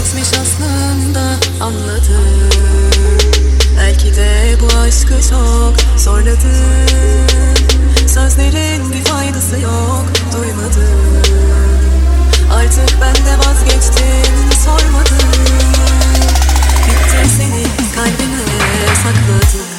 bitmiş aslında anladım. Belki de bu aşkı çok zorladım Sözlerin bir faydası yok duymadım. Artık ben de vazgeçtim sormadım. Bitti seni kalbine sakladım.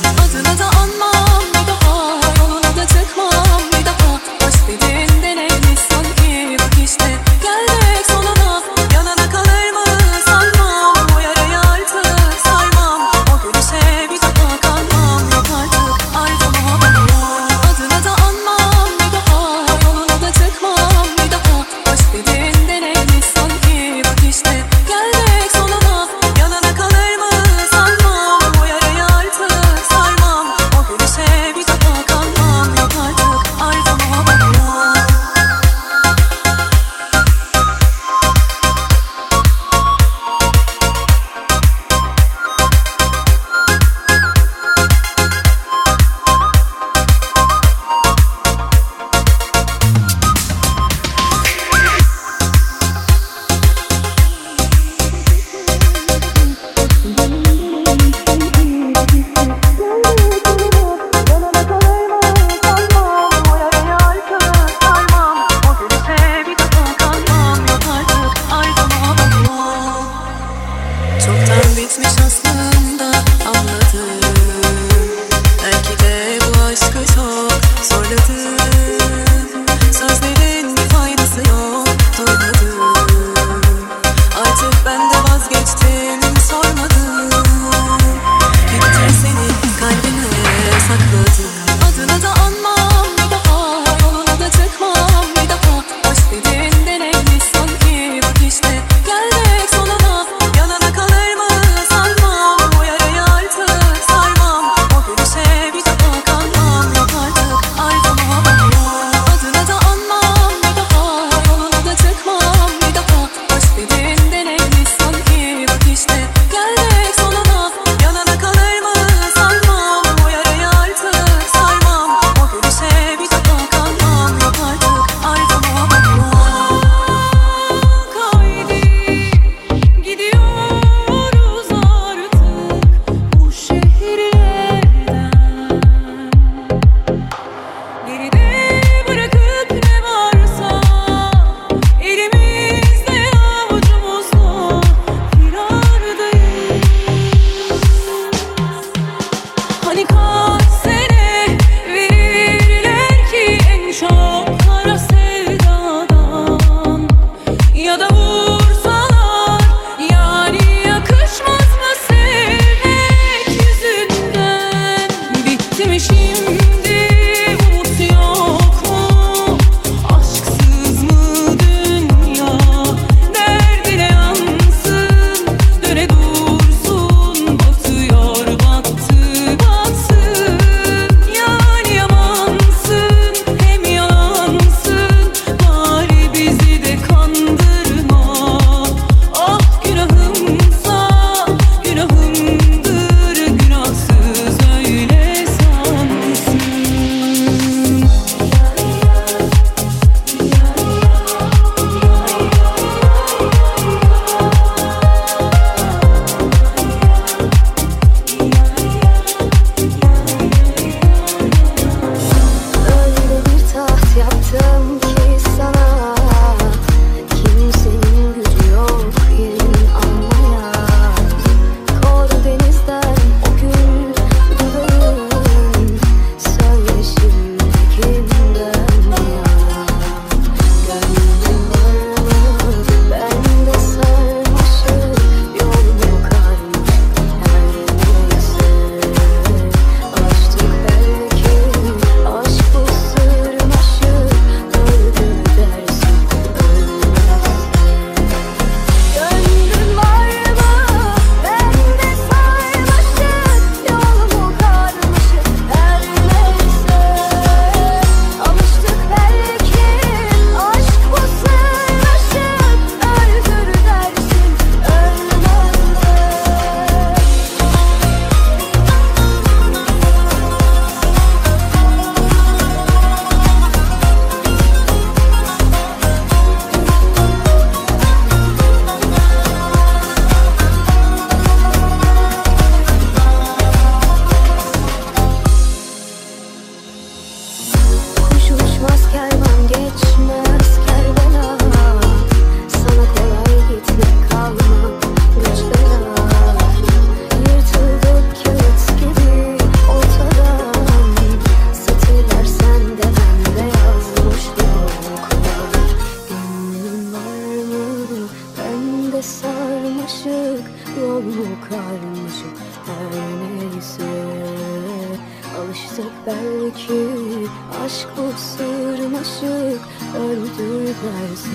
Aşk bu sırmaşık öldürürlerse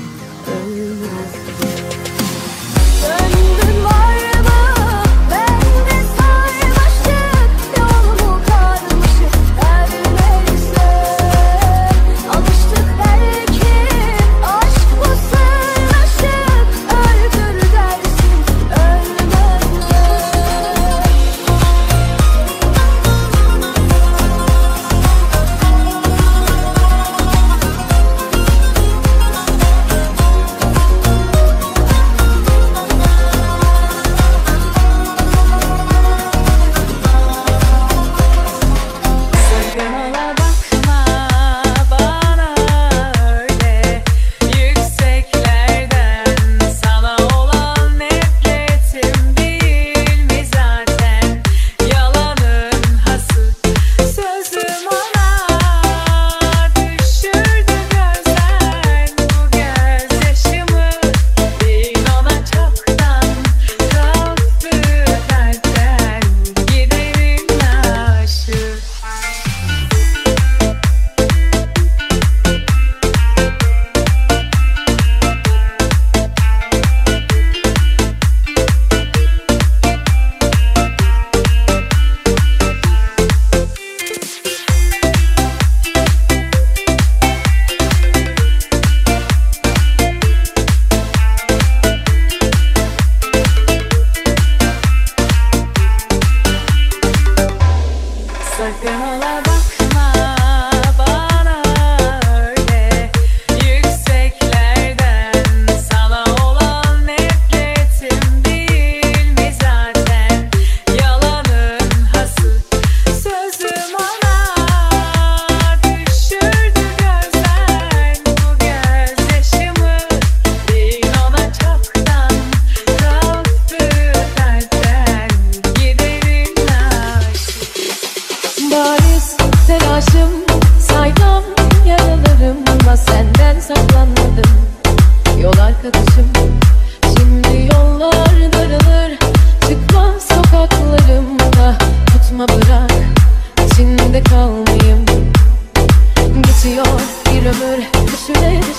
ölmez.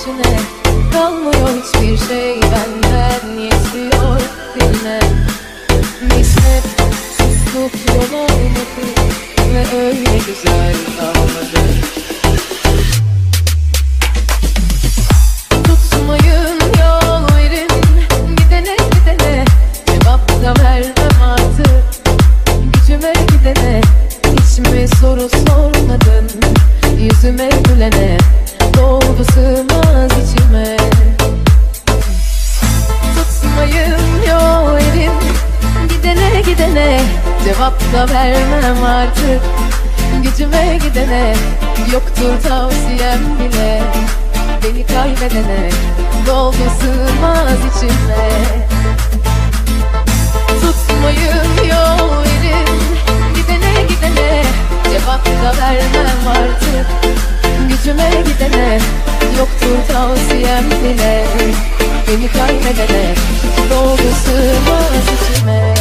to me. Cevap da vermem artık. Gücüme gidene Yoktur tavsiyem bile. Beni kaybedene Doldu sığmaz içime. Tutmayın yol verin Gidene gidene Cevap da vermem artık. Gücüme gidene Yoktur tavsiyem bile. Beni kaybedene Doldu sığmaz içime.